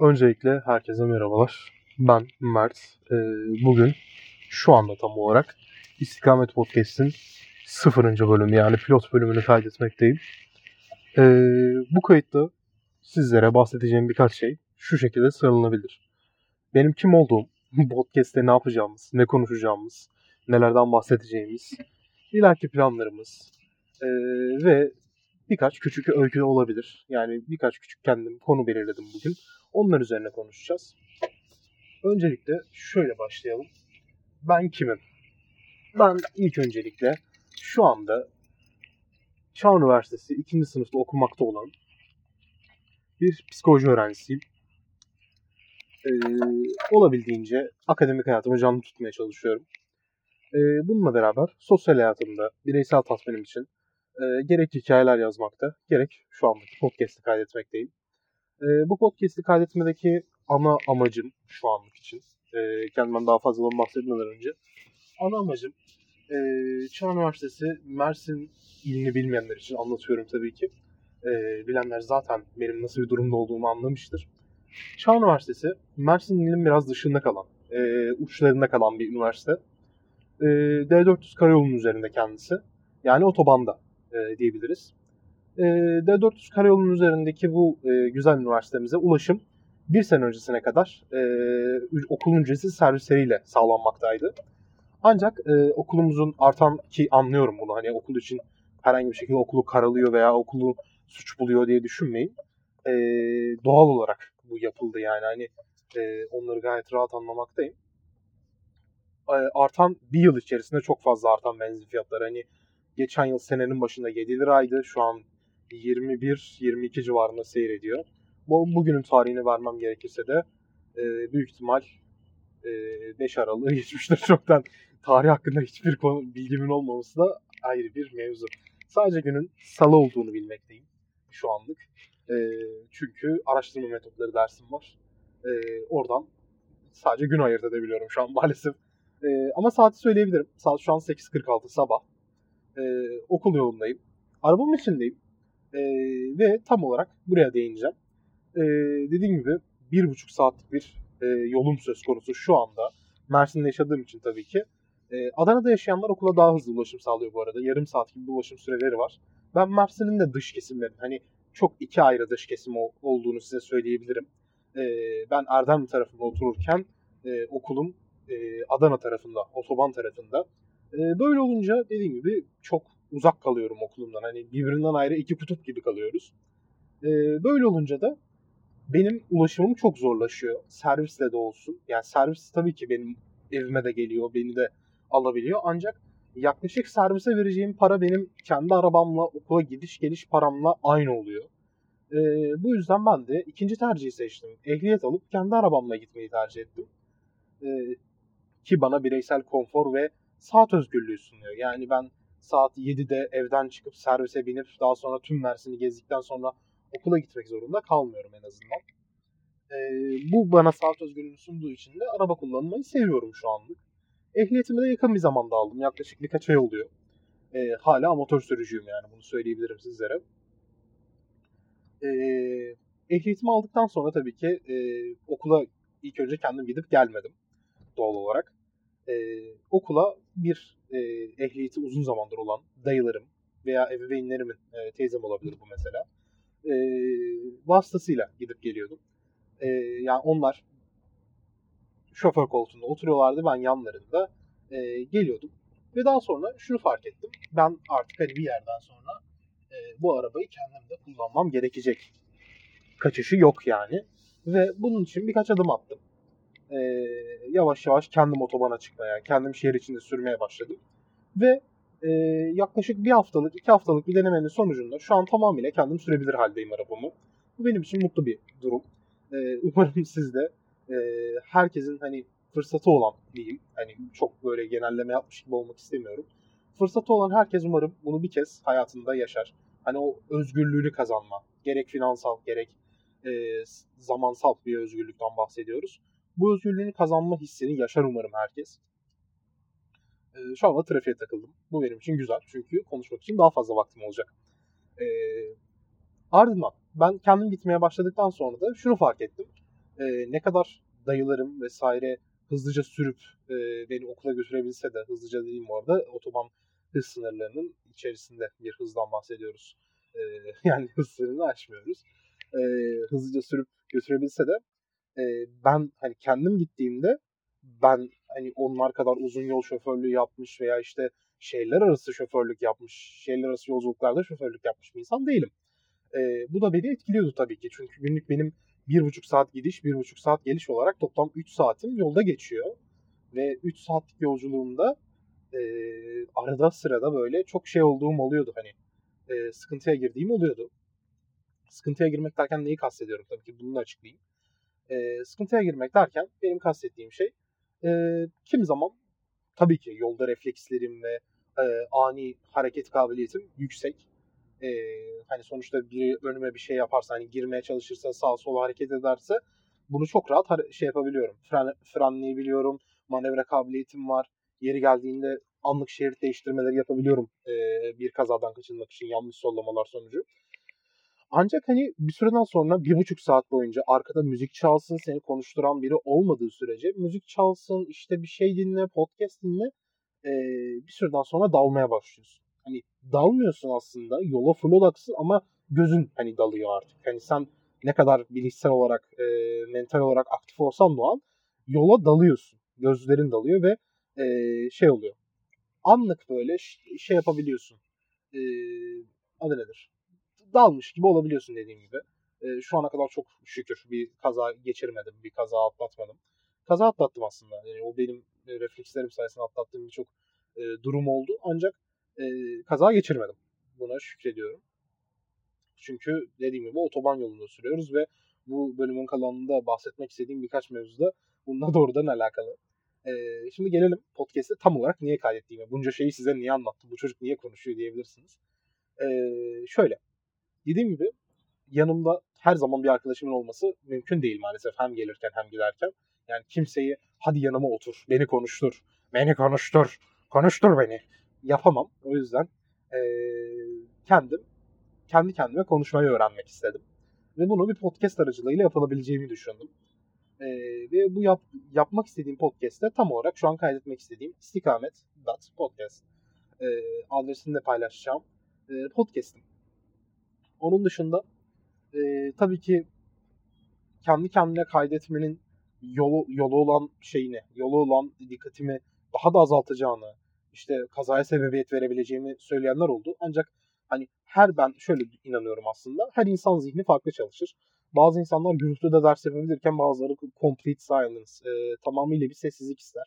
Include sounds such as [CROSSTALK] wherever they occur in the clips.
Öncelikle herkese merhabalar. Ben Mert. Ee, bugün şu anda tam olarak İstikamet Podcast'in sıfırıncı bölümü yani pilot bölümünü kaydetmekteyim. Ee, bu kayıtta sizlere bahsedeceğim birkaç şey şu şekilde sıralanabilir. Benim kim olduğum, [LAUGHS] podcast'te ne yapacağımız, ne konuşacağımız, nelerden bahsedeceğimiz, ileriki planlarımız ee, ve birkaç küçük öykü olabilir. Yani birkaç küçük kendim konu belirledim bugün. Onlar üzerine konuşacağız. Öncelikle şöyle başlayalım. Ben kimim? Ben ilk öncelikle şu anda Çağ Üniversitesi 2. sınıfta okumakta olan bir psikoloji öğrencisiyim. Ee, olabildiğince akademik hayatımı canlı tutmaya çalışıyorum. Ee, bununla beraber sosyal hayatımda bireysel tatminim için e, gerek hikayeler yazmakta, gerek şu andaki podcast'i kaydetmekteyim. E, bu podcast'i kaydetmedeki ana amacım şu anlık için, e, kendimden daha fazladan bahsetmeden önce, ana amacım e, Çağ Üniversitesi Mersin ilini bilmeyenler için anlatıyorum tabii ki. E, bilenler zaten benim nasıl bir durumda olduğumu anlamıştır. Çağ Üniversitesi Mersin ilinin biraz dışında kalan, e, uçlarında kalan bir üniversite. E, D400 karayolunun üzerinde kendisi. Yani otobanda e, diyebiliriz. E, D400 karayolunun üzerindeki bu e, güzel üniversitemize ulaşım bir sene öncesine kadar e, okulun ücretsiz servisleriyle sağlanmaktaydı. Ancak e, okulumuzun artan ki anlıyorum bunu hani okul için herhangi bir şekilde okulu karalıyor veya okulu suç buluyor diye düşünmeyin. E, doğal olarak bu yapıldı yani hani e, onları gayet rahat anlamaktayım. E, artan bir yıl içerisinde çok fazla artan benzin fiyatları hani geçen yıl senenin başında 7 liraydı şu an 21-22 civarında seyrediyor. Bu, bugünün tarihini vermem gerekirse de e, büyük ihtimal e, 5 Aralık'ı [LAUGHS] geçmiştir çoktan. Tarih hakkında hiçbir konu, bilgimin olmaması da ayrı bir mevzu. Sadece günün salı olduğunu bilmekteyim şu anlık. E, çünkü araştırma metotları dersim var. E, oradan sadece gün ayırt edebiliyorum şu an maalesef. E, ama saati söyleyebilirim. Saat şu an 8.46 sabah. E, okul yolundayım. Arabamın içindeyim. E, ve tam olarak buraya değineceğim. E, dediğim gibi bir buçuk saatlik bir e, yolum söz konusu şu anda. Mersin'de yaşadığım için tabii ki. E, Adana'da yaşayanlar okula daha hızlı ulaşım sağlıyor bu arada. Yarım saat gibi bir ulaşım süreleri var. Ben Mersin'in de dış kesimlerin hani çok iki ayrı dış kesim olduğunu size söyleyebilirim. E, ben Erdem tarafında otururken e, okulum e, Adana tarafında, otoban tarafında. E, böyle olunca dediğim gibi çok uzak kalıyorum okulumdan. Hani birbirinden ayrı iki kutup gibi kalıyoruz. E, böyle olunca da benim ulaşımım çok zorlaşıyor. Servisle de olsun. Yani servis tabii ki benim evime de geliyor, beni de alabiliyor. Ancak yaklaşık servise vereceğim para benim kendi arabamla okula gidiş geliş paramla aynı oluyor. Ee, bu yüzden ben de ikinci tercihi seçtim. Ehliyet alıp kendi arabamla gitmeyi tercih ettim. Ee, ki bana bireysel konfor ve saat özgürlüğü sunuyor. Yani ben saat 7'de evden çıkıp servise binip daha sonra tüm Mersin'i gezdikten sonra okula gitmek zorunda kalmıyorum en azından. Ee, bu bana saat özgürlüğünü sunduğu için de araba kullanmayı seviyorum şu anlık. Ehliyetimi de yakın bir zamanda aldım. Yaklaşık birkaç ay oluyor. Ee, hala amatör sürücüyüm yani bunu söyleyebilirim sizlere. Ee, ehliyetimi aldıktan sonra tabii ki e, okula ilk önce kendim gidip gelmedim doğal olarak. Ee, okula bir e, ehliyeti uzun zamandır olan dayılarım veya ebeveynlerimin, e, teyzem olabilir bu mesela, e, vasıtasıyla gidip geliyordum. E, yani onlar şoför koltuğunda oturuyorlardı, ben yanlarında e, geliyordum. Ve daha sonra şunu fark ettim. Ben artık hani bir yerden sonra e, bu arabayı kendim de kullanmam gerekecek. Kaçışı yok yani. Ve bunun için birkaç adım attım. E, yavaş yavaş kendim otobana çıkmaya, kendim şehir içinde sürmeye başladım. Ve e, yaklaşık bir haftalık, iki haftalık bir denemenin sonucunda şu an tamamıyla kendim sürebilir haldeyim arabamı. Bu benim için mutlu bir durum. E, umarım siz de e, herkesin hani fırsatı olan diyeyim. Hani çok böyle genelleme yapmış gibi olmak istemiyorum. Fırsatı olan herkes umarım bunu bir kez hayatında yaşar. Hani o özgürlüğünü kazanma. Gerek finansal gerek e, zamansal bir özgürlükten bahsediyoruz. Bu özgürlüğünü kazanma hissini yaşar umarım herkes. E, şu anda trafiğe takıldım. Bu benim için güzel çünkü konuşmak için daha fazla vaktim olacak. E, ardından ben kendim gitmeye başladıktan sonra da şunu fark ettim. e, ne kadar dayılarım vesaire hızlıca sürüp e, beni okula götürebilse de hızlıca dediğim bu arada otoban hız sınırlarının içerisinde bir hızdan bahsediyoruz. E, [LAUGHS] yani hız sınırını aşmıyoruz. E, hızlıca sürüp götürebilse de e, ben hani kendim gittiğimde ben hani onlar kadar uzun yol şoförlüğü yapmış veya işte şehirler arası şoförlük yapmış, şehirler arası yolculuklarda şoförlük yapmış bir insan değilim. E, bu da beni etkiliyordu tabii ki. Çünkü günlük benim bir buçuk saat gidiş, bir buçuk saat geliş olarak toplam 3 saatim yolda geçiyor. Ve 3 saatlik yolculuğumda e, arada sırada böyle çok şey olduğum oluyordu hani. E, sıkıntıya girdiğim oluyordu. Sıkıntıya girmek derken neyi kastediyorum tabii ki bunu da açıklayayım. E, sıkıntıya girmek derken benim kastettiğim şey e, kim zaman tabii ki yolda reflekslerim ve e, ani hareket kabiliyetim yüksek. E, hani sonuçta biri önüme bir şey yaparsa hani girmeye çalışırsa sağa sola hareket ederse bunu çok rahat şey yapabiliyorum. Fren, frenleyebiliyorum. Manevra kabiliyetim var. Yeri geldiğinde anlık şerit değiştirmeleri yapabiliyorum e, bir kazadan kaçınmak için yanlış sollamalar sonucu. Ancak hani bir süreden sonra bir buçuk saat boyunca arkada müzik çalsın, seni konuşturan biri olmadığı sürece müzik çalsın, işte bir şey dinle, podcast dinle e, bir süreden sonra dalmaya başlıyorsun. Hani dalmıyorsun aslında, yola full odaksın ama gözün hani dalıyor artık. Hani sen ne kadar bilişsel olarak, e, mental olarak aktif olsan da an yola dalıyorsun. Gözlerin dalıyor ve e, şey oluyor. Anlık böyle şey yapabiliyorsun. E, adı nedir? Dalmış gibi olabiliyorsun dediğim gibi. E, şu ana kadar çok şükür bir kaza geçirmedim, bir kaza atlatmadım. Kaza atlattım aslında. Yani o benim e, reflekslerim sayesinde atlattığım birçok e, durum oldu. Ancak e, kaza geçirmedim. Buna şükrediyorum. Çünkü dediğim gibi otoban yolunda sürüyoruz ve bu bölümün kalanında bahsetmek istediğim birkaç mevzuda bununla [LAUGHS] doğrudan alakalı. Ee, şimdi gelelim podcast'te tam olarak niye kaydettiğime. Bunca şeyi size niye anlattım, bu çocuk niye konuşuyor diyebilirsiniz. Ee, şöyle, dediğim gibi yanımda her zaman bir arkadaşımın olması mümkün değil maalesef. Hem gelirken hem giderken. Yani kimseyi hadi yanıma otur, beni konuştur, beni konuştur, konuştur beni yapamam. O yüzden e, kendim kendi kendime konuşmayı öğrenmek istedim. Ve bunu bir podcast aracılığıyla yapılabileceğimi düşündüm. E, ve bu yap, yapmak istediğim podcast'te tam olarak şu an kaydetmek istediğim istikamet.podcast e, adresini de paylaşacağım e, podcast'im. Onun dışında e, tabii ki kendi kendine kaydetmenin yolu, yolu olan şeyini, yolu olan dikkatimi daha da azaltacağını, işte kazaya sebebiyet verebileceğimi söyleyenler oldu. Ancak hani her ben şöyle inanıyorum aslında. Her insan zihni farklı çalışır. Bazı insanlar gürültüde ders yapabilirken bazıları complete silence, e, tamamıyla bir sessizlik ister.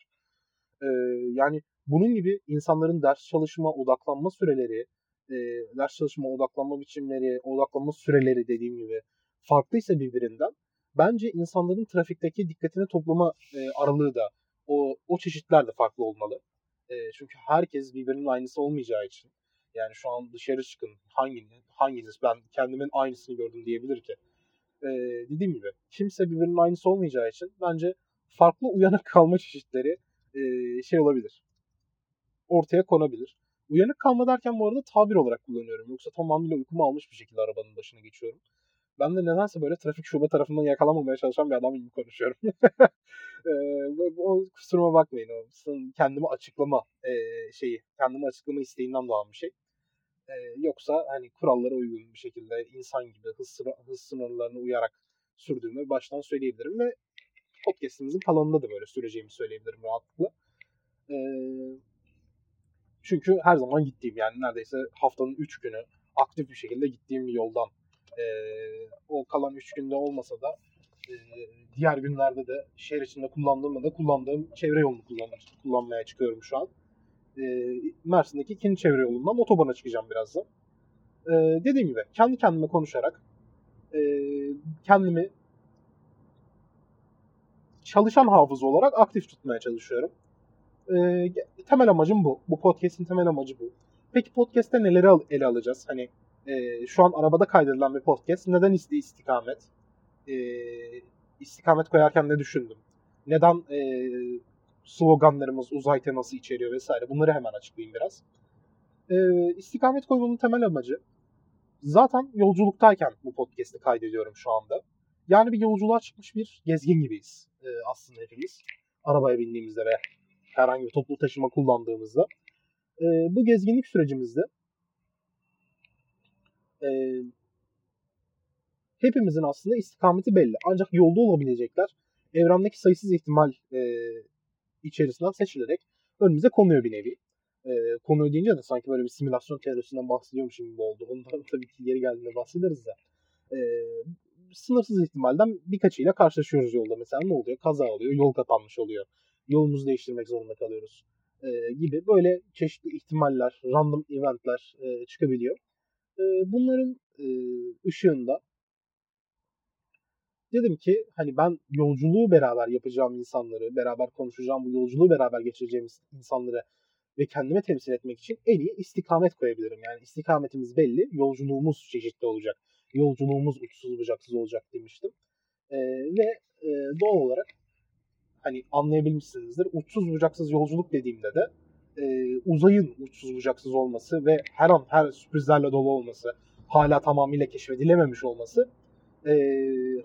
E, yani bunun gibi insanların ders çalışma, odaklanma süreleri, e, ders çalışma odaklanma biçimleri, odaklanma süreleri dediğim gibi farklıysa birbirinden bence insanların trafikteki dikkatini toplama e, aralığı da o, o çeşitler de farklı olmalı. E, çünkü herkes birbirinin aynısı olmayacağı için yani şu an dışarı çıkın hanginiz, hanginiz ben kendimin aynısını gördüm diyebilir ki. E, dediğim gibi kimse birbirinin aynısı olmayacağı için bence farklı uyanık kalma çeşitleri e, şey olabilir. Ortaya konabilir. Uyanık kalma derken bu arada tabir olarak kullanıyorum. Yoksa tamamıyla uykumu almış bir şekilde arabanın başına geçiyorum. Ben de nedense böyle trafik şube tarafından yakalanmamaya çalışan bir adam gibi konuşuyorum. [LAUGHS] o kusuruma bakmayın. O kendimi açıklama şeyi, kendimi açıklama isteğinden doğan bir şey. Yoksa hani kurallara uygun bir şekilde insan gibi hız, hız sınırlarına uyarak sürdüğümü baştan söyleyebilirim ve podcastimizin kalanında da böyle süreceğimi söyleyebilirim rahatlıkla. E, çünkü her zaman gittiğim yani neredeyse haftanın 3 günü aktif bir şekilde gittiğim bir yoldan e, o kalan 3 günde olmasa da e, diğer günlerde de şehir içinde kullandığımda da kullandığım çevre yolunu kullan kullanmaya çıkıyorum şu an. E, Mersin'deki ikinci çevre yolundan otobana çıkacağım birazdan. E, dediğim gibi kendi kendime konuşarak e, kendimi çalışan hafız olarak aktif tutmaya çalışıyorum. E, temel amacım bu. Bu podcast'in temel amacı bu. Peki podcast'te neleri al- ele alacağız? Hani e, şu an arabada kaydedilen bir podcast. Neden isti istikamet? E, istikamet koyarken ne düşündüm? Neden e, sloganlarımız uzay teması içeriyor vesaire? Bunları hemen açıklayayım biraz. E, istikamet koymanın temel amacı zaten yolculuktayken bu podcast'i kaydediyorum şu anda. Yani bir yolculuğa çıkmış bir gezgin gibiyiz e, aslında hepimiz. Arabaya bindiğimizde ve herhangi bir toplu taşıma kullandığımızda. E, bu gezginlik sürecimizde e, hepimizin aslında istikameti belli. Ancak yolda olabilecekler evrendeki sayısız ihtimal e, içerisinden seçilerek önümüze konuyor bir nevi. E, konuyor deyince de sanki böyle bir simülasyon teorisinden bahsediyormuşum gibi oldu. Ondan tabii ki geri geldiğinde bahsederiz de. E, sınırsız ihtimalden birkaçıyla karşılaşıyoruz yolda. Mesela ne oluyor? Kaza oluyor, yol kapanmış oluyor. Yolumuzu değiştirmek zorunda kalıyoruz. E, gibi böyle çeşitli ihtimaller, random eventler e, çıkabiliyor. E, bunların e, ışığında dedim ki hani ben yolculuğu beraber yapacağım insanları, beraber konuşacağım bu yolculuğu beraber geçireceğim insanları ve kendime temsil etmek için en iyi istikamet koyabilirim. Yani istikametimiz belli, yolculuğumuz çeşitli olacak. Yolculuğumuz uçsuz bucaksız olacak demiştim. Ee, ve e, doğal olarak hani anlayabilmişsinizdir. Uçsuz bucaksız yolculuk dediğimde de e, uzayın uçsuz bucaksız olması ve her an her sürprizlerle dolu olması, hala tamamıyla keşfedilememiş olması e,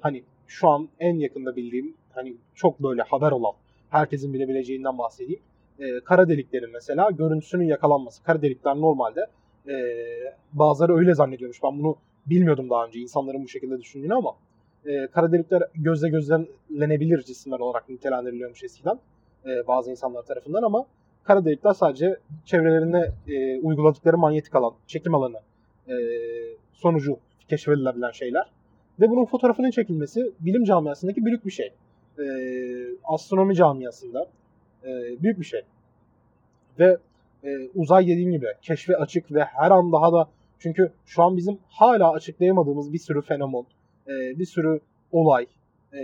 hani şu an en yakında bildiğim hani çok böyle haber olan herkesin bilebileceğinden bahsedeyim. E, kara deliklerin mesela görüntüsünün yakalanması. Kara delikler normalde e, bazıları öyle zannediyormuş. Ben bunu bilmiyordum daha önce insanların bu şekilde düşündüğünü ama e, kara delikler gözle gözlemlenebilir cisimler olarak nitelendiriliyormuş eskiden e, bazı insanlar tarafından ama kara delikler sadece çevrelerinde e, uyguladıkları manyetik alan, çekim alanı e, sonucu keşfedilebilen şeyler. Ve bunun fotoğrafının çekilmesi bilim camiasındaki büyük bir şey. E, astronomi camiasında e, büyük bir şey. Ve e, uzay dediğim gibi keşfe açık ve her an daha da çünkü şu an bizim hala açıklayamadığımız bir sürü fenomen, e, bir sürü olay e,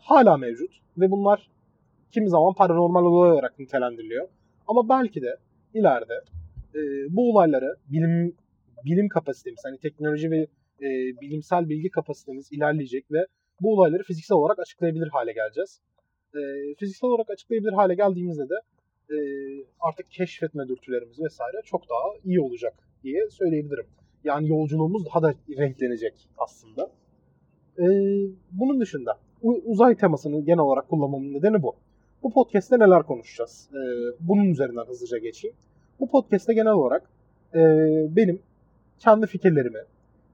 hala mevcut. Ve bunlar kimi zaman paranormal olay olarak nitelendiriliyor. Ama belki de ileride e, bu olayları bilim bilim kapasitemiz, hani teknoloji ve e, bilimsel bilgi kapasitemiz ilerleyecek ve bu olayları fiziksel olarak açıklayabilir hale geleceğiz. E, fiziksel olarak açıklayabilir hale geldiğimizde de e, artık keşfetme dürtülerimiz vesaire çok daha iyi olacak diye söyleyebilirim. Yani yolculuğumuz daha da renklenecek aslında. E, bunun dışında uzay temasını genel olarak kullanmamın nedeni bu. Bu podcast'te neler konuşacağız? E, bunun üzerinden hızlıca geçeyim. Bu podcast'te genel olarak e, benim kendi fikirlerimi,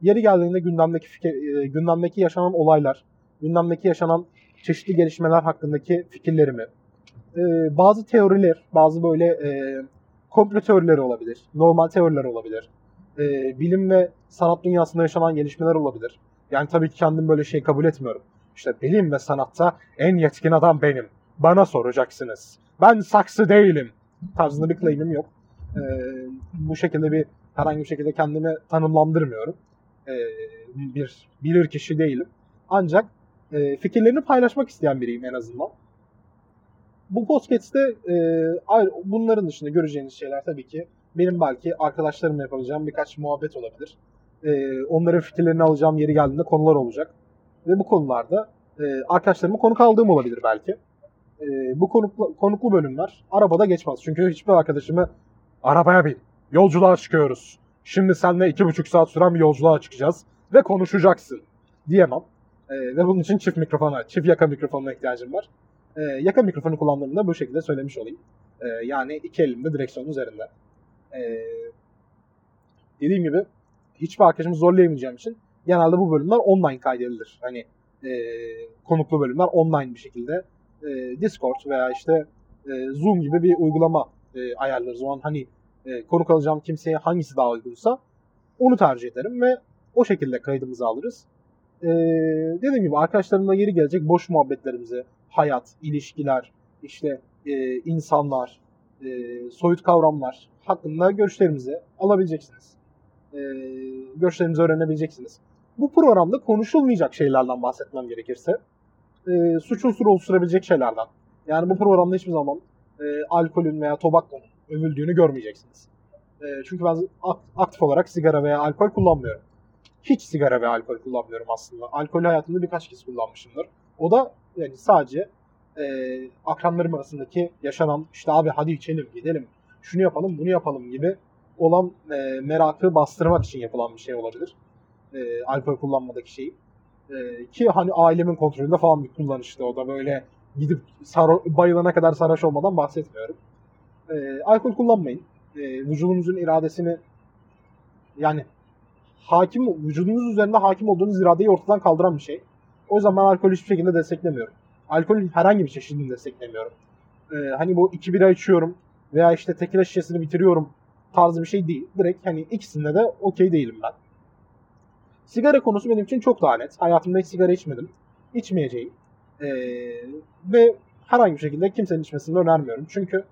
yeri geldiğinde gündemdeki fikir, e, gündemdeki yaşanan olaylar, gündemdeki yaşanan çeşitli gelişmeler hakkındaki fikirlerimi, e, bazı teoriler, bazı böyle e, komplo teorileri olabilir, normal teoriler olabilir, e, bilim ve sanat dünyasında yaşanan gelişmeler olabilir. Yani tabii ki kendim böyle şey kabul etmiyorum. İşte bilim ve sanatta en yetkin adam benim. Bana soracaksınız. Ben saksı değilim. Tarzında bir claim'im yok. E, bu şekilde bir herhangi bir şekilde kendimi tanımlandırmıyorum. E, bir bilir kişi değilim. Ancak e, fikirlerini paylaşmak isteyen biriyim en azından. Bu podcast'te e, bunların dışında göreceğiniz şeyler tabii ki benim belki arkadaşlarımla yapabileceğim birkaç muhabbet olabilir. E, onların fikirlerini alacağım yeri geldiğinde konular olacak. Ve bu konularda e, arkadaşlarıma konuk aldığım olabilir belki. E, bu konuklu, konuklu bölümler arabada geçmez. Çünkü hiçbir arkadaşımı arabaya bin, yolculuğa çıkıyoruz. Şimdi seninle iki buçuk saat süren bir yolculuğa çıkacağız ve konuşacaksın diyemem. E, ve bunun için çift mikrofona, çift yaka mikrofonuna ihtiyacım var. E, yaka mikrofonu kullandığımda bu şekilde söylemiş olayım. E, yani iki elimde direksiyonun üzerinde. E, dediğim gibi hiçbir arkadaşımı zorlayamayacağım için genelde bu bölümler online kaydedilir. Hani e, konuklu bölümler online bir şekilde e, Discord veya işte e, Zoom gibi bir uygulama e, ayarlarız. O an hani e, konuk alacağım kimseye hangisi daha uygunsa onu tercih ederim ve o şekilde kaydımızı alırız. E, dediğim gibi arkadaşlarımla yeri gelecek boş muhabbetlerimizi, hayat, ilişkiler, işte e, insanlar, e, soyut kavramlar hakkında görüşlerimizi alabileceksiniz. E, görüşlerimizi öğrenebileceksiniz. Bu programda konuşulmayacak şeylerden bahsetmem gerekirse e, suç unsuru oluşturabilecek şeylerden. Yani bu programda hiçbir zaman e, alkolün veya tobakkonun övüldüğünü görmeyeceksiniz. E, çünkü ben aktif olarak sigara veya alkol kullanmıyorum. Hiç sigara ve alkol kullanmıyorum aslında. Alkol hayatımda birkaç kez kullanmışımdır. O da yani sadece e, akranlarım arasındaki yaşanan işte abi hadi içelim gidelim şunu yapalım bunu yapalım gibi olan e, merakı bastırmak için yapılan bir şey olabilir. E, alkol kullanmadaki şeyi. Ee, ki hani ailemin kontrolünde falan bir kullanıştı o da böyle gidip saro- bayılana kadar sarhoş olmadan bahsetmiyorum. Ee, alkol kullanmayın. Ee, vücudunuzun iradesini yani hakim vücudunuz üzerinde hakim olduğunuz iradeyi ortadan kaldıran bir şey. O yüzden ben alkolü hiçbir şekilde desteklemiyorum. Alkolün herhangi bir çeşidini desteklemiyorum. Ee, hani bu iki bira içiyorum veya işte tekila şişesini bitiriyorum tarzı bir şey değil. Direkt hani ikisinde de okey değilim ben. Sigara konusu benim için çok daha net. Hayatımda hiç sigara içmedim. İçmeyeceğim. Ee, ve herhangi bir şekilde kimsenin içmesini önermiyorum. Çünkü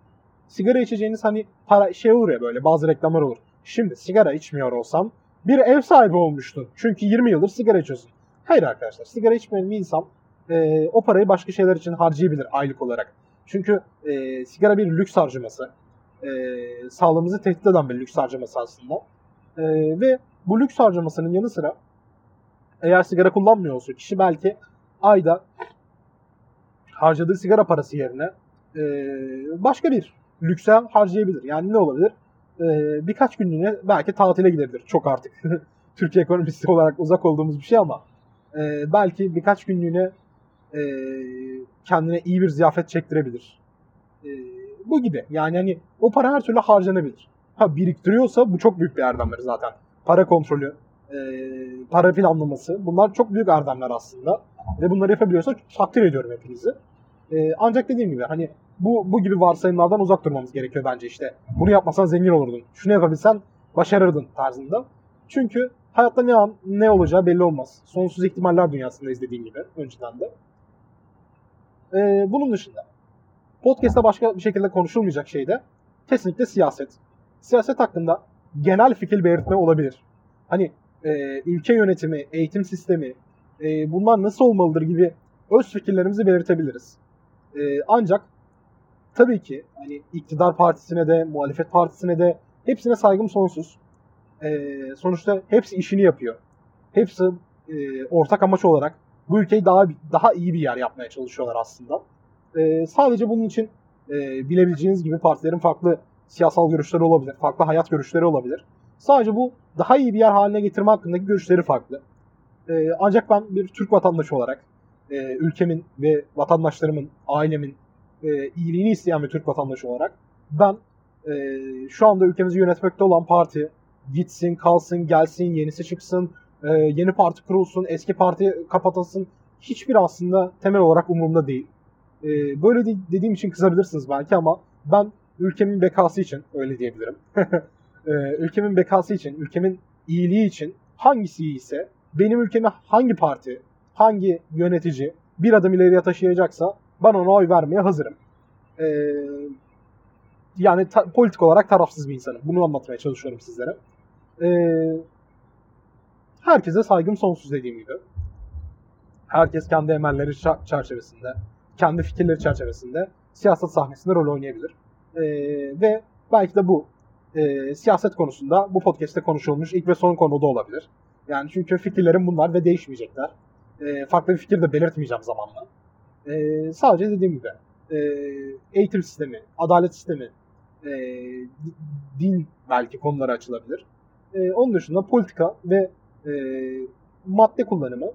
sigara içeceğiniz hani para şey olur ya böyle bazı reklamlar olur. Şimdi sigara içmiyor olsam bir ev sahibi olmuştun. Çünkü 20 yıldır sigara içiyorsun. Hayır arkadaşlar sigara içmeyen bir insan e, o parayı başka şeyler için harcayabilir aylık olarak. Çünkü e, sigara bir lüks harcaması. E, sağlığımızı tehdit eden bir lüks harcaması aslında. E, ve bu lüks harcamasının yanı sıra eğer sigara kullanmıyor olsa kişi belki ayda harcadığı sigara parası yerine e, başka bir lükse harcayabilir. Yani ne olabilir? E, birkaç günlüğüne belki tatile gidebilir. Çok artık [LAUGHS] Türkiye ekonomisi olarak uzak olduğumuz bir şey ama e, belki birkaç günlüğüne e, kendine iyi bir ziyafet çektirebilir. E, bu gibi. Yani hani o para her türlü harcanabilir. Ha biriktiriyorsa bu çok büyük bir erdemdir zaten. Para kontrolü, e, para planlaması bunlar çok büyük erdemler aslında. Ve bunları yapabiliyorsa takdir ediyorum hepinizi. E, ancak dediğim gibi hani bu bu gibi varsayımlardan uzak durmamız gerekiyor bence işte. Bunu yapmasan zengin olurdun. Şunu yapabilsen başarırdın tarzında. Çünkü hayatta ne an ne olacağı belli olmaz. Sonsuz ihtimaller dünyasında izlediğim gibi önceden de. Ee, bunun dışında podcast'ta başka bir şekilde konuşulmayacak şey de kesinlikle siyaset. Siyaset hakkında genel fikir belirtme olabilir. Hani e, ülke yönetimi, eğitim sistemi, e, bunlar nasıl olmalıdır gibi öz fikirlerimizi belirtebiliriz. E, ancak tabii ki hani iktidar partisine de, muhalefet partisine de hepsine saygım sonsuz. E, sonuçta hepsi işini yapıyor. Hepsi e, ortak amaç olarak bu ülkeyi daha daha iyi bir yer yapmaya çalışıyorlar aslında. E, sadece bunun için e, bilebileceğiniz gibi partilerin farklı siyasal görüşleri olabilir, farklı hayat görüşleri olabilir. Sadece bu daha iyi bir yer haline getirme hakkındaki görüşleri farklı. E, ancak ben bir Türk vatandaşı olarak e, ülkemin ve vatandaşlarımın, ailemin e, iyiliğini isteyen bir Türk vatandaşı olarak ben e, şu anda ülkemizi yönetmekte olan parti gitsin, kalsın, gelsin, yenisi çıksın, e, yeni parti kurulsun, eski parti kapatılsın hiçbir aslında temel olarak umurumda değil. E, böyle de, dediğim için kızabilirsiniz belki ama ben ülkemin bekası için öyle diyebilirim. [LAUGHS] e, ülkemin bekası için, ülkemin iyiliği için hangisi iyiyse benim ülkemi hangi parti, hangi yönetici bir adım ileriye taşıyacaksa ben ona oy vermeye hazırım. E, yani ta, politik olarak tarafsız bir insanım. Bunu anlatmaya çalışıyorum sizlere. E, herkese saygım sonsuz dediğim gibi. Herkes kendi emelleri çerçevesinde, kendi fikirleri çerçevesinde siyaset sahnesinde rol oynayabilir. E, ve belki de bu e, siyaset konusunda bu podcast'te konuşulmuş ilk ve son konu da olabilir. Yani çünkü fikirlerim bunlar ve değişmeyecekler. E, farklı bir fikir de belirtmeyeceğim zamanla. E, sadece dediğim gibi e, eğitim sistemi, adalet sistemi, e, din belki konuları açılabilir. E, onun dışında politika ve e, madde kullanımı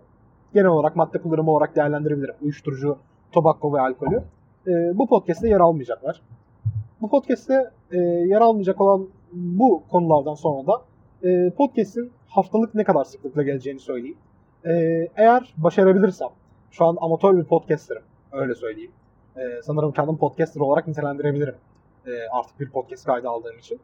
genel olarak madde kullanımı olarak değerlendirebilirim. Uyuşturucu, tobakko ve alkolü. E, bu podcast'te yer almayacaklar. Bu podcast'te e, yer almayacak olan bu konulardan sonra da e, podcast'in haftalık ne kadar sıklıkla geleceğini söyleyeyim. E, eğer başarabilirsem, şu an amatör bir podcasterım, öyle söyleyeyim. E, sanırım kendim podcaster olarak nitelendirebilirim. E, artık bir podcast kaydı aldığım için.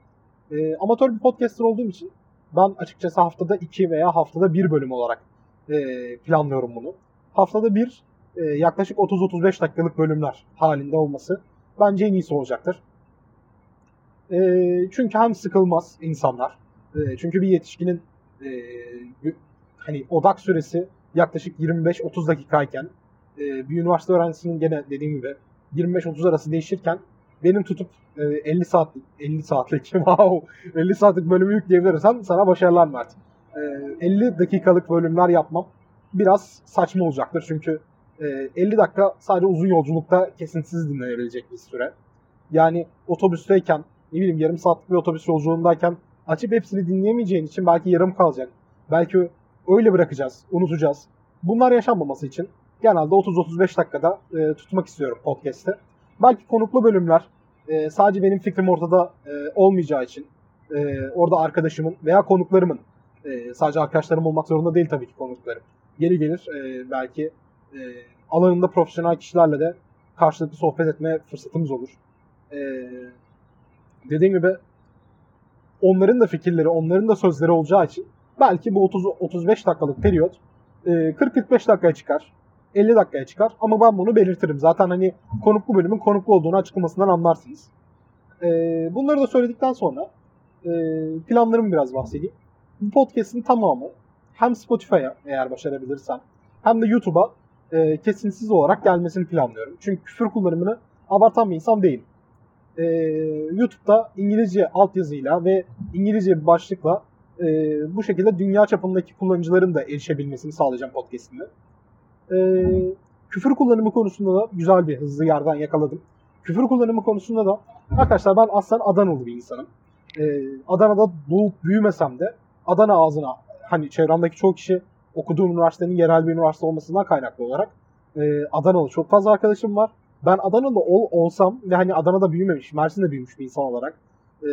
E, amatör bir podcaster olduğum için ben açıkçası haftada iki veya haftada bir bölüm olarak e, planlıyorum bunu. Haftada bir e, yaklaşık 30-35 dakikalık bölümler halinde olması bence en iyisi olacaktır. E, çünkü hem sıkılmaz insanlar. E, çünkü bir yetişkinin e, hani odak süresi yaklaşık 25-30 dakikayken e, bir üniversite öğrencisinin gene dediğim gibi 25-30 arası değişirken benim tutup e, 50 saat 50 saatlik [LAUGHS] wow 50 saatlik bölümü yükleyebilirsem sana başarılar Mert. E, 50 dakikalık bölümler yapmam biraz saçma olacaktır çünkü 50 dakika sadece uzun yolculukta kesintisiz dinlenebilecek bir süre. Yani otobüsteyken ne bileyim yarım saatlik bir otobüs yolculuğundayken açıp hepsini dinleyemeyeceğin için belki yarım kalacak. Belki öyle bırakacağız, unutacağız. Bunlar yaşanmaması için genelde 30-35 dakikada e, tutmak istiyorum podcast'te. Belki konuklu bölümler e, sadece benim fikrim ortada e, olmayacağı için e, orada arkadaşımın veya konuklarımın e, sadece arkadaşlarım olmak zorunda değil tabii ki konuklarım. Geri gelir e, belki e, alanında profesyonel kişilerle de karşılıklı sohbet etme fırsatımız olur. E, dediğim gibi onların da fikirleri, onların da sözleri olacağı için belki bu 30 35 dakikalık periyot e, 40-45 dakikaya çıkar. 50 dakikaya çıkar ama ben bunu belirtirim. Zaten hani konuklu bölümün konuklu olduğunu açıklamasından anlarsınız. E, bunları da söyledikten sonra e, planlarımı biraz bahsedeyim. Bu podcast'in tamamı hem Spotify'a eğer başarabilirsem hem de YouTube'a e, kesintisiz olarak gelmesini planlıyorum. Çünkü küfür kullanımını abartan bir insan değilim. E, YouTube'da İngilizce altyazıyla ve İngilizce bir başlıkla e, bu şekilde dünya çapındaki kullanıcıların da erişebilmesini sağlayacağım podcast'imde. E, küfür kullanımı konusunda da güzel bir hızlı yerden yakaladım. Küfür kullanımı konusunda da arkadaşlar ben aslen Adanalı bir insanım. E, Adana'da doğup büyümesem de Adana ağzına hani çevremdeki çoğu kişi okuduğum üniversitenin yerel bir üniversite olmasından kaynaklı olarak e, Adanalı çok fazla arkadaşım var. Ben Adanalı ol, olsam ve hani Adana'da büyümemiş, Mersin'de büyümüş bir insan olarak e,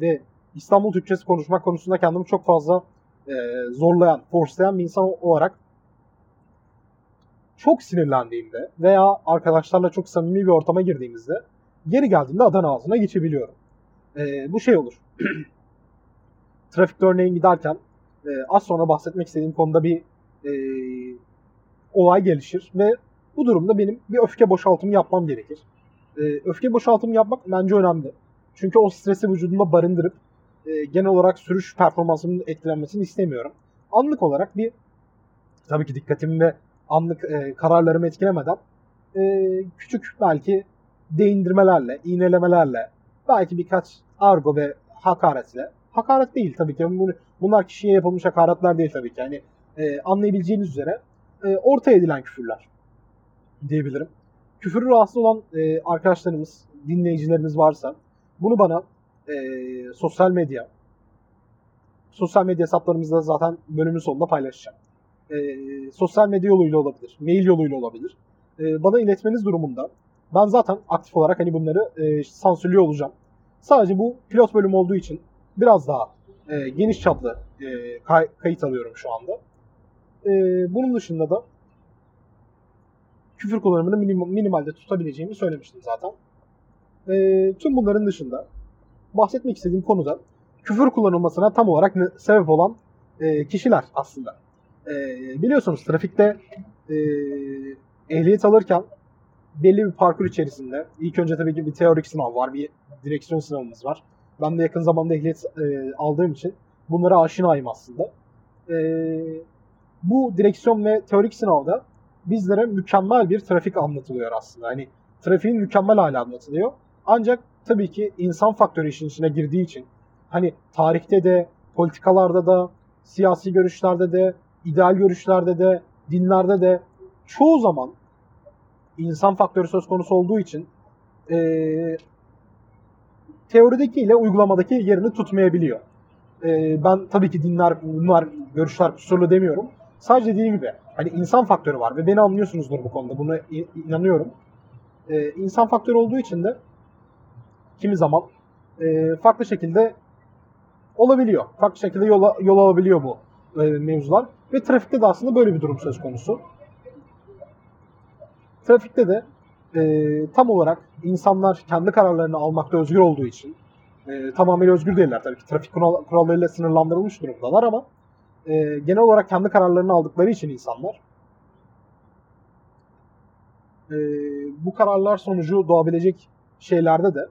ve İstanbul Türkçesi konuşmak konusunda kendimi çok fazla e, zorlayan, forslayan bir insan olarak çok sinirlendiğimde veya arkadaşlarla çok samimi bir ortama girdiğimizde geri geldiğinde Adana ağzına geçebiliyorum. E, bu şey olur. [CLEARS THROAT] Trafikte örneğin giderken e, az sonra bahsetmek istediğim konuda bir e, olay gelişir ve bu durumda benim bir öfke boşaltımı yapmam gerekir. E, öfke boşaltımı yapmak bence önemli. Çünkü o stresi vücudumda barındırıp e, genel olarak sürüş performansımın etkilenmesini istemiyorum. Anlık olarak bir tabii ki dikkatimi ve anlık e, kararlarımı etkilemeden e, küçük belki değindirmelerle, iğnelemelerle, belki birkaç argo ve hakaretle, hakaret değil tabii ki, bunlar kişiye yapılmış hakaretler değil tabii ki. Yani e, anlayabileceğiniz üzere e, orta edilen küfürler diyebilirim. Küfürü rahatsız olan e, arkadaşlarımız, dinleyicilerimiz varsa bunu bana e, sosyal medya, sosyal medya hesaplarımızda zaten bölümün sonunda paylaşacağım. E, sosyal medya yoluyla olabilir, mail yoluyla olabilir. E, bana iletmeniz durumunda ben zaten aktif olarak hani bunları e, sansürlüyor olacağım. Sadece bu pilot bölüm olduğu için biraz daha e, geniş çaplı e, kay- kayıt alıyorum şu anda. E, bunun dışında da küfür kullanımını minim- minimalde tutabileceğimi söylemiştim zaten. E, tüm bunların dışında bahsetmek istediğim konuda küfür kullanılmasına tam olarak sebep olan e, kişiler aslında. E, biliyorsunuz trafikte e, ehliyet alırken belli bir parkur içerisinde ilk önce tabii ki bir teorik sınav var, bir direksiyon sınavımız var. Ben de yakın zamanda ehliyet e, aldığım için bunlara aşinayım aslında. E, bu direksiyon ve teorik sınavda bizlere mükemmel bir trafik anlatılıyor aslında. Hani trafiğin mükemmel hali anlatılıyor. Ancak tabii ki insan faktörü işin içine girdiği için hani tarihte de, politikalarda da, siyasi görüşlerde de, ideal görüşlerde de, dinlerde de çoğu zaman insan faktörü söz konusu olduğu için e, teorideki ile uygulamadaki yerini tutmayabiliyor. E, ben tabii ki dinler, bunlar görüşler kusurlu demiyorum. Sadece dediğim gibi hani insan faktörü var ve beni anlıyorsunuzdur bu konuda. Buna inanıyorum. E, insan faktörü olduğu için de kimi zaman e, farklı şekilde olabiliyor. Farklı şekilde yola, yol alabiliyor bu e, mevzular. Ve trafikte de aslında böyle bir durum söz konusu. Trafikte de e, tam olarak insanlar kendi kararlarını almakta özgür olduğu için e, tamamıyla özgür değiller tabii ki. Trafik kural, kurallarıyla sınırlandırılmış durumdalar ama e, genel olarak kendi kararlarını aldıkları için insanlar e, bu kararlar sonucu doğabilecek şeylerde de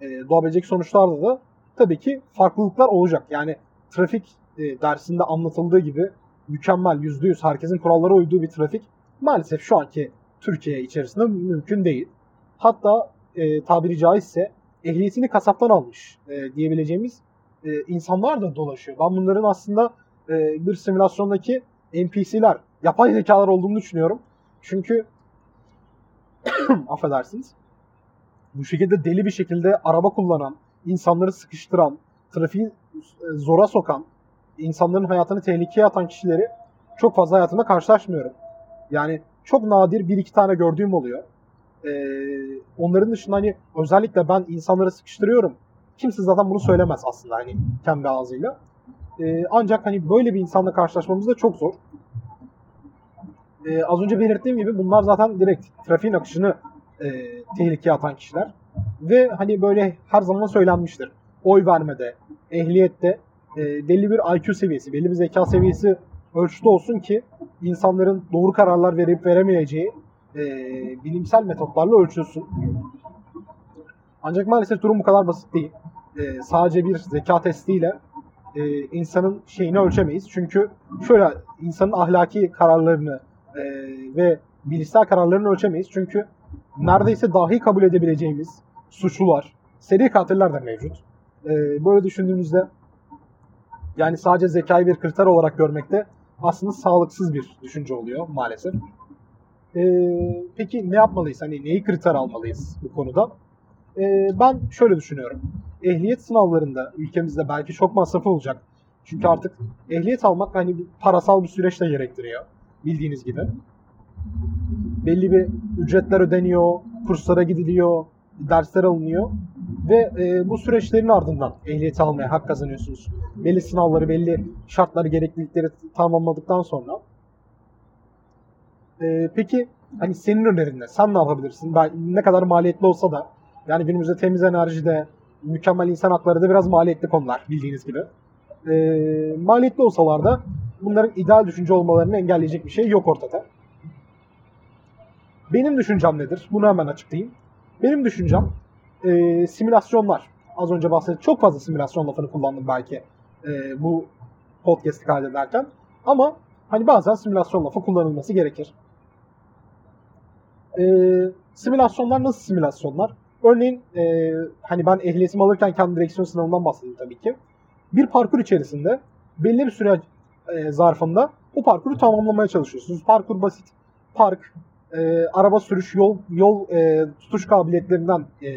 e, doğabilecek sonuçlarda da tabii ki farklılıklar olacak. Yani trafik e, dersinde anlatıldığı gibi mükemmel %100 herkesin kurallara uyduğu bir trafik maalesef şu anki Türkiye içerisinde mümkün değil. Hatta e, tabiri caizse ehliyetini kasaptan almış e, diyebileceğimiz e, insanlar da dolaşıyor. Ben bunların aslında e, bir simülasyondaki NPC'ler, yapay zekalar olduğunu düşünüyorum. Çünkü [COUGHS] affedersiniz bu şekilde deli bir şekilde araba kullanan, insanları sıkıştıran, trafiği zora sokan, insanların hayatını tehlikeye atan kişileri çok fazla hayatımda karşılaşmıyorum. Yani çok nadir bir iki tane gördüğüm oluyor. Ee, onların dışında hani özellikle ben insanları sıkıştırıyorum. Kimse zaten bunu söylemez aslında hani kendi ağzıyla. Ee, ancak hani böyle bir insanla karşılaşmamız da çok zor. Ee, az önce belirttiğim gibi bunlar zaten direkt trafiğin akışını e, tehlikeye atan kişiler. Ve hani böyle her zaman söylenmiştir. Oy vermede, ehliyette e, belli bir IQ seviyesi, belli bir zeka seviyesi ölçüde olsun ki insanların doğru kararlar verip veremeyeceği e, bilimsel metotlarla ölçülsün. Ancak maalesef durum bu kadar basit değil. E, sadece bir zeka testiyle e, insanın şeyini ölçemeyiz. Çünkü şöyle insanın ahlaki kararlarını e, ve bilişsel kararlarını ölçemeyiz. Çünkü neredeyse dahi kabul edebileceğimiz suçlular, seri katiller de mevcut. E, böyle düşündüğümüzde yani sadece zekayı bir kriter olarak görmekte aslında sağlıksız bir düşünce oluyor maalesef. Ee, peki ne yapmalıyız? Hani neyi kriter almalıyız bu konuda? Ee, ben şöyle düşünüyorum. Ehliyet sınavlarında ülkemizde belki çok masrafı olacak. Çünkü artık ehliyet almak hani parasal bir süreç de gerektiriyor. Bildiğiniz gibi. Belli bir ücretler ödeniyor, kurslara gidiliyor, dersler alınıyor ve e, bu süreçlerin ardından ehliyeti almaya hak kazanıyorsunuz. Belli sınavları, belli şartları, gereklilikleri tamamladıktan sonra. E, peki hani senin önerin ne? Sen ne yapabilirsin? Ben, ne kadar maliyetli olsa da yani günümüzde temiz enerjide, mükemmel insan hakları da biraz maliyetli konular bildiğiniz gibi. E, maliyetli olsalar da bunların ideal düşünce olmalarını engelleyecek bir şey yok ortada. Benim düşüncem nedir? Bunu hemen açıklayayım. Benim düşüncem e, simülasyonlar. Az önce bahsettim. Çok fazla simülasyon lafını kullandım belki e, bu podcast'i kaydederken. Ama hani bazen simülasyon lafı kullanılması gerekir. E, simülasyonlar nasıl simülasyonlar? Örneğin e, hani ben ehliyetimi alırken kendi direksiyon sınavından bahsedeyim tabii ki. Bir parkur içerisinde belli bir süre e, zarfında bu parkuru tamamlamaya çalışıyorsunuz. Parkur basit. Park, e, araba sürüş, yol yol e, tutuş kabiliyetlerinden e,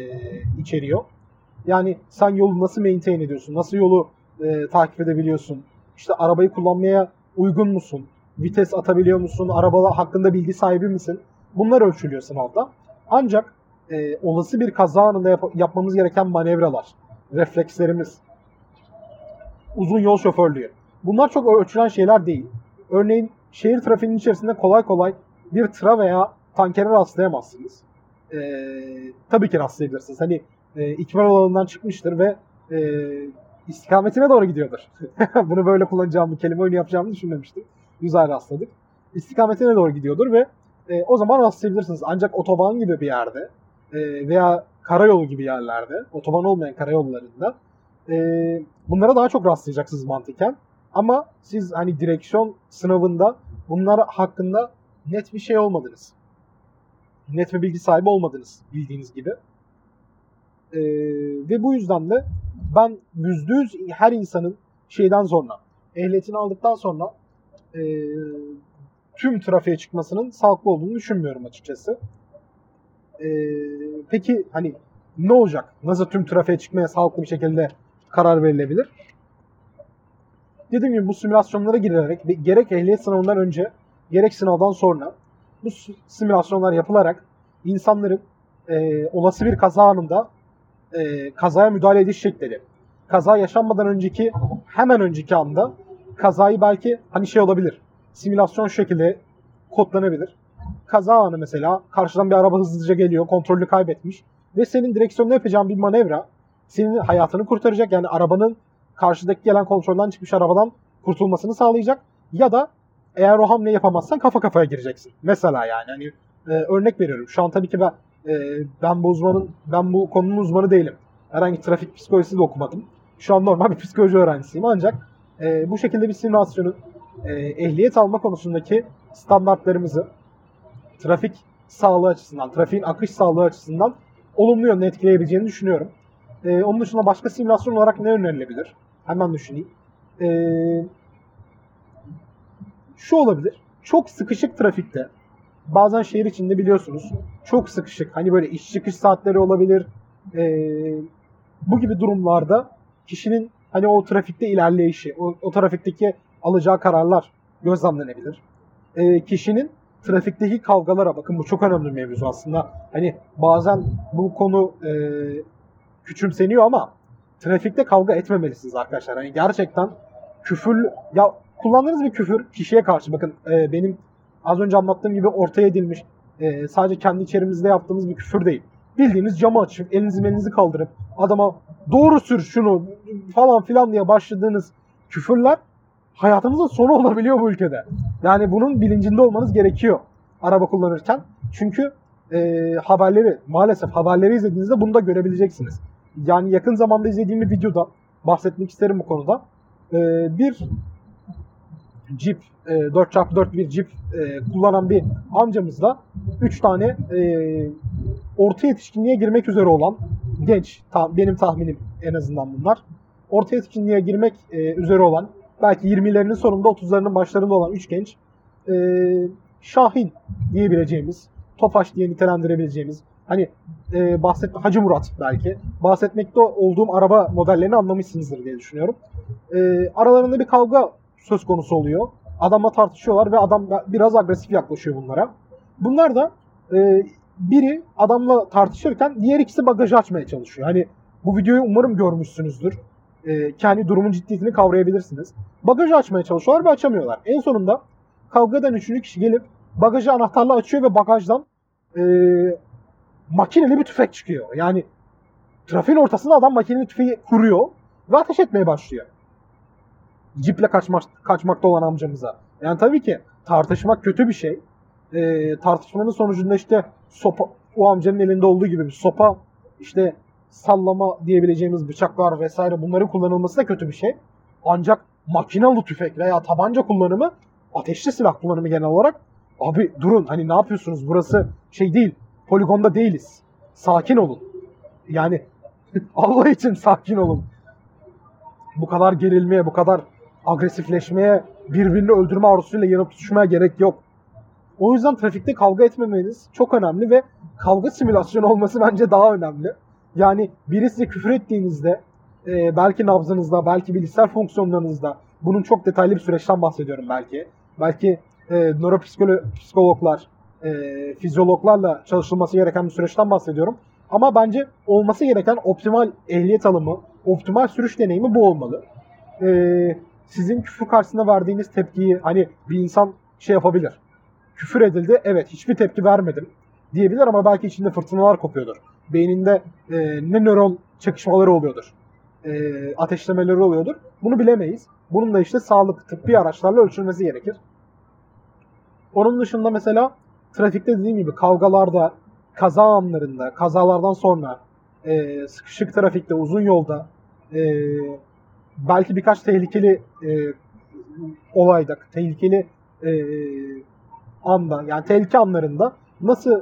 içeriyor. Yani sen yolu nasıl maintain ediyorsun? Nasıl yolu e, takip edebiliyorsun? İşte arabayı kullanmaya uygun musun? Vites atabiliyor musun? Araba hakkında bilgi sahibi misin? Bunlar ölçülüyor sınavda. Ancak e, olası bir kaza anında yap- yapmamız gereken manevralar, reflekslerimiz, uzun yol şoförlüğü. Bunlar çok ölçülen şeyler değil. Örneğin şehir trafiğinin içerisinde kolay kolay bir tıra veya tankere rastlayamazsınız. Ee, tabii ki rastlayabilirsiniz. Hani e, ikmal alanından çıkmıştır ve e, istikametine doğru gidiyordur. [LAUGHS] Bunu böyle kullanacağım, bu kelime oyunu yapacağımı düşünmemiştim. Güzel rastladık. İstikametine doğru gidiyordur ve e, o zaman rastlayabilirsiniz. Ancak otoban gibi bir yerde e, veya karayolu gibi yerlerde, otoban olmayan karayollarında e, bunlara daha çok rastlayacaksınız mantıken. Ama siz hani direksiyon sınavında bunlar hakkında net bir şey olmadınız. Net bir bilgi sahibi olmadınız bildiğiniz gibi. Ee, ve bu yüzden de ben yüzde yüz her insanın şeyden sonra, ehliyetini aldıktan sonra e, tüm trafiğe çıkmasının sağlıklı olduğunu düşünmüyorum açıkçası. E, peki hani ne olacak? Nasıl tüm trafiğe çıkmaya sağlıklı bir şekilde karar verilebilir? Dediğim gibi bu simülasyonlara girerek gerek ehliyet sınavından önce gerek sınavdan sonra bu simülasyonlar yapılarak insanların e, olası bir kaza anında e, kazaya müdahale ediş şekleri, kaza yaşanmadan önceki hemen önceki anda kazayı belki hani şey olabilir, simülasyon şekilde kodlanabilir. Kaza anı mesela karşıdan bir araba hızlıca geliyor, kontrolünü kaybetmiş ve senin direksiyonda yapacağın bir manevra senin hayatını kurtaracak. Yani arabanın karşıdaki gelen kontrolden çıkmış arabadan kurtulmasını sağlayacak ya da eğer o hamle yapamazsan kafa kafaya gireceksin. Mesela yani hani e, örnek veriyorum. Şu an tabii ki ben e, ben bu uzmanın ben bu konunun uzmanı değilim. Herhangi trafik psikolojisi de okumadım. Şu an normal bir psikoloji öğrencisiyim ancak e, bu şekilde bir simülasyonun e, ehliyet alma konusundaki standartlarımızı trafik sağlığı açısından, trafiğin akış sağlığı açısından olumlu yönde etkileyebileceğini düşünüyorum. E, onun dışında başka simülasyon olarak ne önerilebilir? Hemen düşüneyim. Eee şu olabilir. Çok sıkışık trafikte bazen şehir içinde biliyorsunuz çok sıkışık. Hani böyle iş çıkış saatleri olabilir. Ee, bu gibi durumlarda kişinin hani o trafikte ilerleyişi, o, o trafikteki alacağı kararlar gözlemlenebilir. E, kişinin trafikteki kavgalara bakın bu çok önemli bir mevzu aslında. Hani bazen bu konu e, küçümseniyor ama trafikte kavga etmemelisiniz arkadaşlar. Hani gerçekten küfür ya kullandığınız bir küfür kişiye karşı bakın e, benim az önce anlattığım gibi ortaya edilmiş e, sadece kendi içerimizde yaptığımız bir küfür değil. Bildiğiniz camı açıp elinizi elinizi kaldırıp adama doğru sür şunu falan filan diye başladığınız küfürler hayatınızın sonu olabiliyor bu ülkede. Yani bunun bilincinde olmanız gerekiyor araba kullanırken. Çünkü e, haberleri maalesef haberleri izlediğinizde bunu da görebileceksiniz. Yani yakın zamanda izlediğim bir videoda bahsetmek isterim bu konuda. E, bir Jeep, e, 4x4 bir Jeep e, kullanan bir amcamızla 3 tane e, orta yetişkinliğe girmek üzere olan genç, ta, benim tahminim en azından bunlar. Orta yetişkinliğe girmek e, üzere olan, belki 20'lerinin sonunda 30'larının başlarında olan 3 genç, e, Şahin diyebileceğimiz, Tofaş diye nitelendirebileceğimiz, hani e, bahsetme Hacı Murat belki, bahsetmekte olduğum araba modellerini anlamışsınızdır diye düşünüyorum. E, aralarında bir kavga söz konusu oluyor. Adamla tartışıyorlar ve adam biraz agresif yaklaşıyor bunlara. Bunlar da e, biri adamla tartışırken diğer ikisi bagajı açmaya çalışıyor. Hani bu videoyu umarım görmüşsünüzdür. E, kendi durumun ciddiyetini kavrayabilirsiniz. Bagajı açmaya çalışıyorlar ve açamıyorlar. En sonunda kavgadan üçüncü kişi gelip bagajı anahtarla açıyor ve bagajdan e, makineli bir tüfek çıkıyor. Yani trafiğin ortasında adam makineli tüfeği kuruyor ve ateş etmeye başlıyor. Ciple kaçmak, kaçmakta olan amcamıza. Yani tabii ki tartışmak kötü bir şey. E, tartışmanın sonucunda işte sopa, o amcanın elinde olduğu gibi bir sopa, işte sallama diyebileceğimiz bıçaklar vesaire bunların kullanılması da kötü bir şey. Ancak makinalı tüfek veya tabanca kullanımı, ateşli silah kullanımı genel olarak abi durun hani ne yapıyorsunuz burası şey değil, poligonda değiliz. Sakin olun. Yani [LAUGHS] Allah için sakin olun. Bu kadar gerilmeye, bu kadar agresifleşmeye, birbirini öldürme arzusuyla yanıp tutuşmaya gerek yok. O yüzden trafikte kavga etmemeniz çok önemli ve kavga simülasyonu olması bence daha önemli. Yani biri size küfür ettiğinizde e, belki nabzınızda, belki bilişsel fonksiyonlarınızda bunun çok detaylı bir süreçten bahsediyorum belki. Belki e, nöropsikologlar, e, fizyologlarla çalışılması gereken bir süreçten bahsediyorum. Ama bence olması gereken optimal ehliyet alımı, optimal sürüş deneyimi bu olmalı. E, sizin küfür karşısında verdiğiniz tepkiyi hani bir insan şey yapabilir. Küfür edildi, evet hiçbir tepki vermedim diyebilir ama belki içinde fırtınalar kopuyordur. Beyninde e, ne nöron çakışmaları oluyordur. E, ateşlemeleri oluyordur. Bunu bilemeyiz. Bunun da işte sağlık, tıbbi araçlarla ölçülmesi gerekir. Onun dışında mesela trafikte dediğim gibi kavgalarda, kaza anlarında, kazalardan sonra, e, sıkışık trafikte, uzun yolda, e, belki birkaç tehlikeli e, olayda, tehlikeli e, anda, yani tehlike anlarında nasıl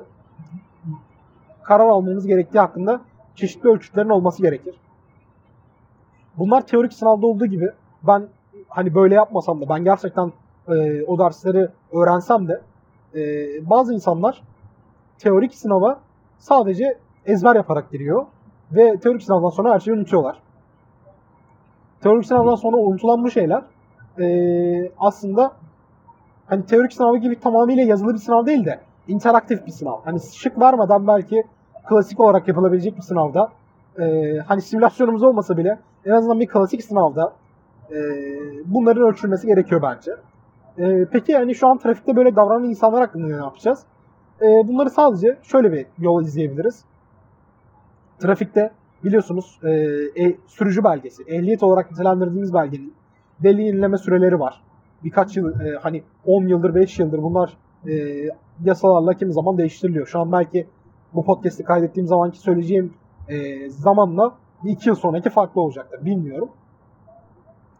karar almamız gerektiği hakkında çeşitli ölçütlerin olması gerekir. Bunlar teorik sınavda olduğu gibi ben hani böyle yapmasam da ben gerçekten e, o dersleri öğrensem de e, bazı insanlar teorik sınava sadece ezber yaparak giriyor ve teorik sınavdan sonra her şeyi unutuyorlar. Teorik sınavdan sonra unutulan bu şeyler e, aslında hani teorik sınavı gibi tamamıyla yazılı bir sınav değil de interaktif bir sınav. Hani şık vermeden belki klasik olarak yapılabilecek bir sınavda e, hani simülasyonumuz olmasa bile en azından bir klasik sınavda e, bunların ölçülmesi gerekiyor bence. E, peki yani şu an trafikte böyle davranan insanlar hakkında ne yapacağız? E, bunları sadece şöyle bir yol izleyebiliriz. Trafikte biliyorsunuz e, e, sürücü belgesi, ehliyet olarak nitelendirdiğimiz belgenin belli yenileme süreleri var. Birkaç yıl, e, hani 10 yıldır, 5 yıldır bunlar e, yasalarla kimi zaman değiştiriliyor. Şu an belki bu podcast'i kaydettiğim zamanki söyleyeceğim e, zamanla bir iki yıl sonraki farklı olacaktır. Bilmiyorum.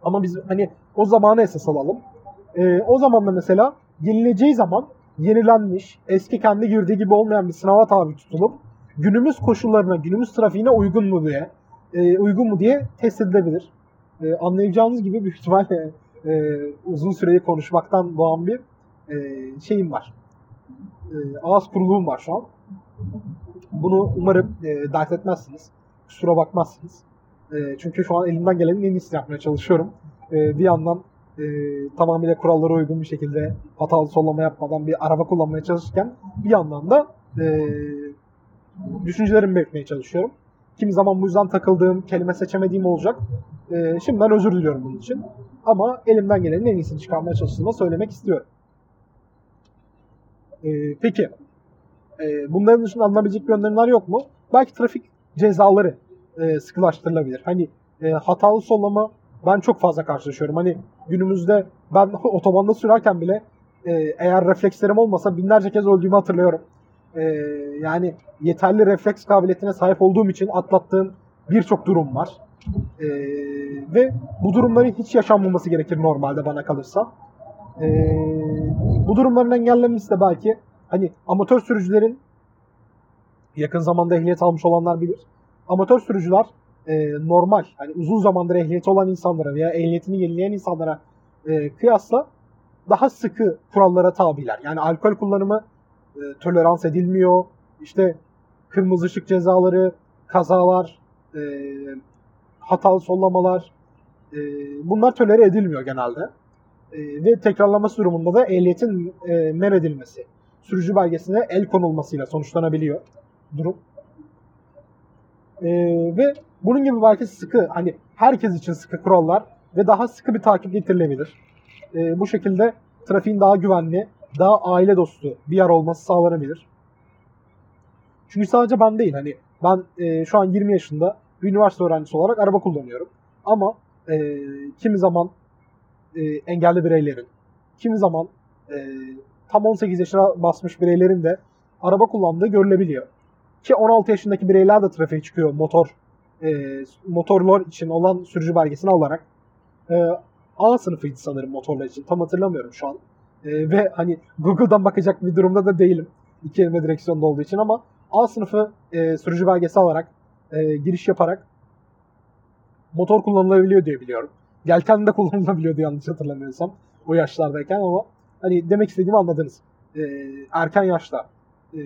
Ama biz hani o zamanı esas alalım. E, o zaman da mesela yenileceği zaman yenilenmiş, eski kendi girdiği gibi olmayan bir sınava tabi tutulup günümüz koşullarına, günümüz trafiğine uygun mu diye e, uygun mu diye test edilebilir. E, anlayacağınız gibi büyük ihtimalle e, uzun süreyi konuşmaktan doğan bir e, şeyim var. E, ağız kuruluğum var şu an. Bunu umarım e, dert etmezsiniz. Kusura bakmazsınız. E, çünkü şu an elimden gelenin en iyisini yapmaya çalışıyorum. E, bir yandan e, tamamıyla kurallara uygun bir şekilde hatalı sollama yapmadan bir araba kullanmaya çalışırken bir yandan da e, düşüncelerimi belirtmeye çalışıyorum. Kimi zaman bu yüzden takıldığım, kelime seçemediğim olacak. E, şimdiden özür diliyorum bunun için. Ama elimden gelenin en iyisini çıkarmaya çalıştığımı söylemek istiyorum. E, peki, e, bunların dışında alınabilecek bir önlemler yok mu? Belki trafik cezaları e, sıkılaştırılabilir. Hani e, hatalı sollama ben çok fazla karşılaşıyorum. Hani günümüzde ben [LAUGHS] otobanda sürerken bile e, eğer reflekslerim olmasa binlerce kez öldüğümü hatırlıyorum. E, yani yeterli refleks kabiliyetine sahip olduğum için atlattığım birçok durum var. E, ve bu durumların hiç yaşanmaması gerekir normalde bana kalırsa. E, bu durumların engellenmesi de belki hani amatör sürücülerin yakın zamanda ehliyet almış olanlar bilir. Amatör sürücüler e, normal, hani uzun zamandır ehliyeti olan insanlara veya ehliyetini yenileyen insanlara e, kıyasla daha sıkı kurallara tabiler. Yani alkol kullanımı e, tolerans edilmiyor. İşte kırmızı ışık cezaları, kazalar, e, hatalı sollamalar e, bunlar tolere edilmiyor genelde. E, ve tekrarlaması durumunda da ehliyetin e, men edilmesi, sürücü belgesine el konulmasıyla sonuçlanabiliyor durum. E, ve bunun gibi belki sıkı, hani herkes için sıkı kurallar ve daha sıkı bir takip getirilebilir. E, bu şekilde trafiğin daha güvenli, daha aile dostu bir yer olması sağlanabilir. Çünkü sadece ben değil, hani ben e, şu an 20 yaşında üniversite öğrencisi olarak araba kullanıyorum. Ama e, kimi zaman e, engelli bireylerin, kimi zaman e, tam 18 yaşına basmış bireylerin de araba kullandığı görülebiliyor. Ki 16 yaşındaki bireyler de trafiğe çıkıyor motor e, motorlar için olan sürücü belgesini alarak. E, A sınıfıydı sanırım motorlar için. Tam hatırlamıyorum şu an. E, ve hani Google'dan bakacak bir durumda da değilim. İki elime direksiyonda olduğu için ama A sınıfı e, sürücü belgesi alarak e, giriş yaparak motor kullanılabiliyor diye biliyorum. Yelken de [LAUGHS] kullanılabiliyordu yanlış hatırlamıyorsam o yaşlardayken ama hani demek istediğimi anladınız. E, erken yaşta e,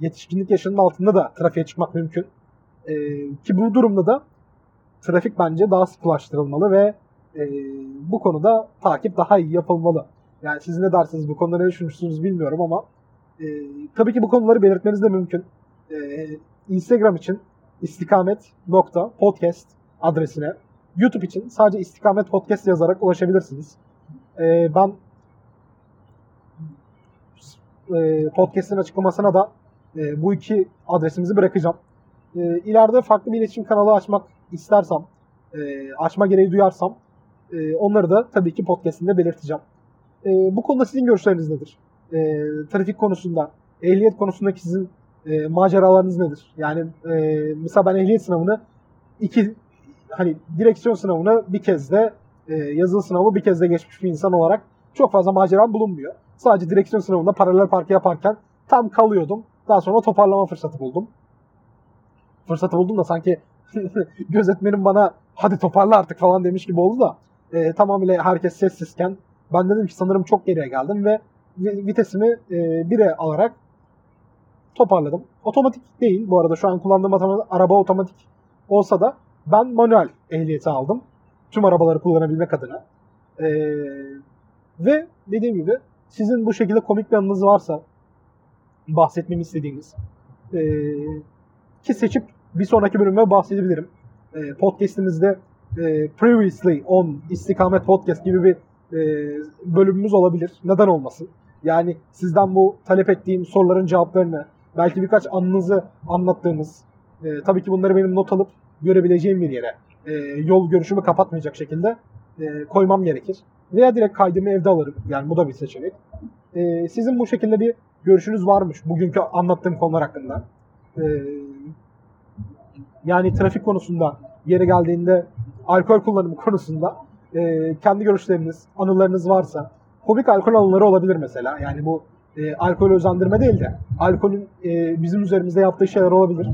yetişkinlik yaşının altında da trafiğe çıkmak mümkün. E, ki bu durumda da trafik bence daha sıkılaştırılmalı ve e, bu konuda takip daha iyi yapılmalı. Yani siz ne dersiniz bu konuda ne düşünürsünüz bilmiyorum ama e, tabii ki bu konuları belirtmeniz de mümkün. E, Instagram için istikamet.podcast adresine YouTube için sadece istikamet podcast yazarak ulaşabilirsiniz. E, ben e, podcast'in açıklamasına da e, bu iki adresimizi bırakacağım. E, ileride farklı bir iletişim kanalı açmak istersem, e, açma gereği duyarsam e, onları da tabii ki podcast'inde belirteceğim. E, bu konuda sizin görüşleriniz nedir? E, trafik konusunda, ehliyet konusundaki sizin e, maceralarınız nedir? Yani e, mesela ben ehliyet sınavını iki hani direksiyon sınavını bir kez de e, yazılı sınavı bir kez de geçmiş bir insan olarak çok fazla maceram bulunmuyor. Sadece direksiyon sınavında paralel park yaparken tam kalıyordum. Daha sonra toparlama fırsatı buldum. Fırsatı buldum da sanki [LAUGHS] gözetmenim bana hadi toparla artık falan demiş gibi oldu da e, tamamıyla herkes sessizken ben dedim ki sanırım çok geriye geldim ve vitesimi e, bire alarak toparladım. Otomatik değil bu arada şu an kullandığım araba otomatik olsa da ben manuel ehliyeti aldım. Tüm arabaları kullanabilmek adına. E, ve dediğim gibi sizin bu şekilde komik bir anınız varsa bahsetmemi istediğiniz e, ki seçip bir sonraki bölüme bahsedebilirim. E, podcast'imizde e, Previously on İstikamet Podcast gibi bir e, bölümümüz olabilir. Neden olmasın? Yani sizden bu talep ettiğim soruların cevaplarını, belki birkaç anınızı anlattığımız, e, tabii ki bunları benim not alıp görebileceğim bir yere, e, yol görüşümü kapatmayacak şekilde e, koymam gerekir. Veya direkt kaydımı evde alırım. Yani bu da bir seçenek. E, sizin bu şekilde bir görüşünüz varmış bugünkü anlattığım konular hakkında. E, yani trafik konusunda, yeri geldiğinde alkol kullanımı konusunda e, kendi görüşleriniz, anılarınız varsa komik alkol anıları olabilir mesela. Yani bu e, alkol özendirme değil de alkolün e, bizim üzerimizde yaptığı şeyler olabilir.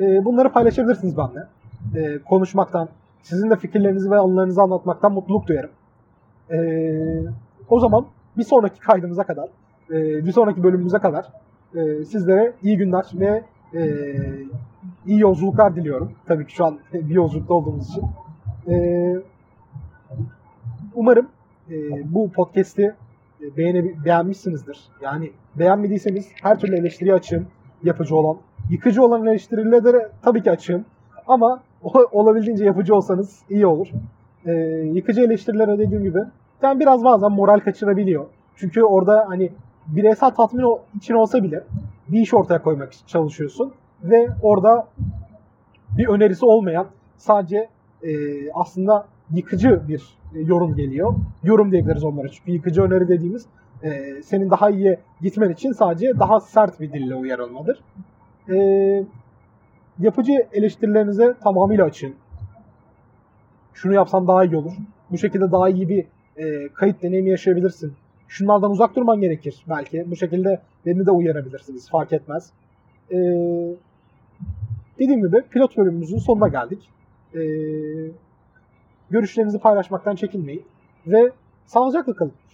E, bunları paylaşabilirsiniz benimle. E, konuşmaktan, sizin de fikirlerinizi ve anılarınızı anlatmaktan mutluluk duyarım. E, o zaman bir sonraki kaydımıza kadar, e, bir sonraki bölümümüze kadar e, sizlere iyi günler ve e, iyi yolculuklar diliyorum. Tabii ki şu an [LAUGHS] bir yolculukta olduğumuz için. E, umarım e, bu podcast'i e, beğene, beğenmişsinizdir. Yani beğenmediyseniz her türlü eleştiriye açığım yapıcı olan. Yıkıcı olan eleştirilere tabii ki açığım. Ama olabildiğince yapıcı olsanız iyi olur. E, yıkıcı eleştirilere dediğim gibi yani biraz bazen moral kaçırabiliyor. Çünkü orada hani bireysel tatmin için olsa bile bir iş ortaya koymak için çalışıyorsun ve orada bir önerisi olmayan sadece e, aslında yıkıcı bir e, yorum geliyor. Yorum diyebiliriz onlara çünkü yıkıcı öneri dediğimiz e, senin daha iyi gitmen için sadece daha sert bir dille uyarılmadır. E, yapıcı eleştirilerinize tamamıyla açın. Şunu yapsan daha iyi olur. Bu şekilde daha iyi bir e, kayıt deneyimi yaşayabilirsin. Şunlardan uzak durman gerekir belki. Bu şekilde beni de uyarabilirsiniz. Fark etmez. E, dediğim gibi pilot bölümümüzün sonuna geldik. E, görüşlerinizi paylaşmaktan çekinmeyin. Ve sağlıcakla kalın.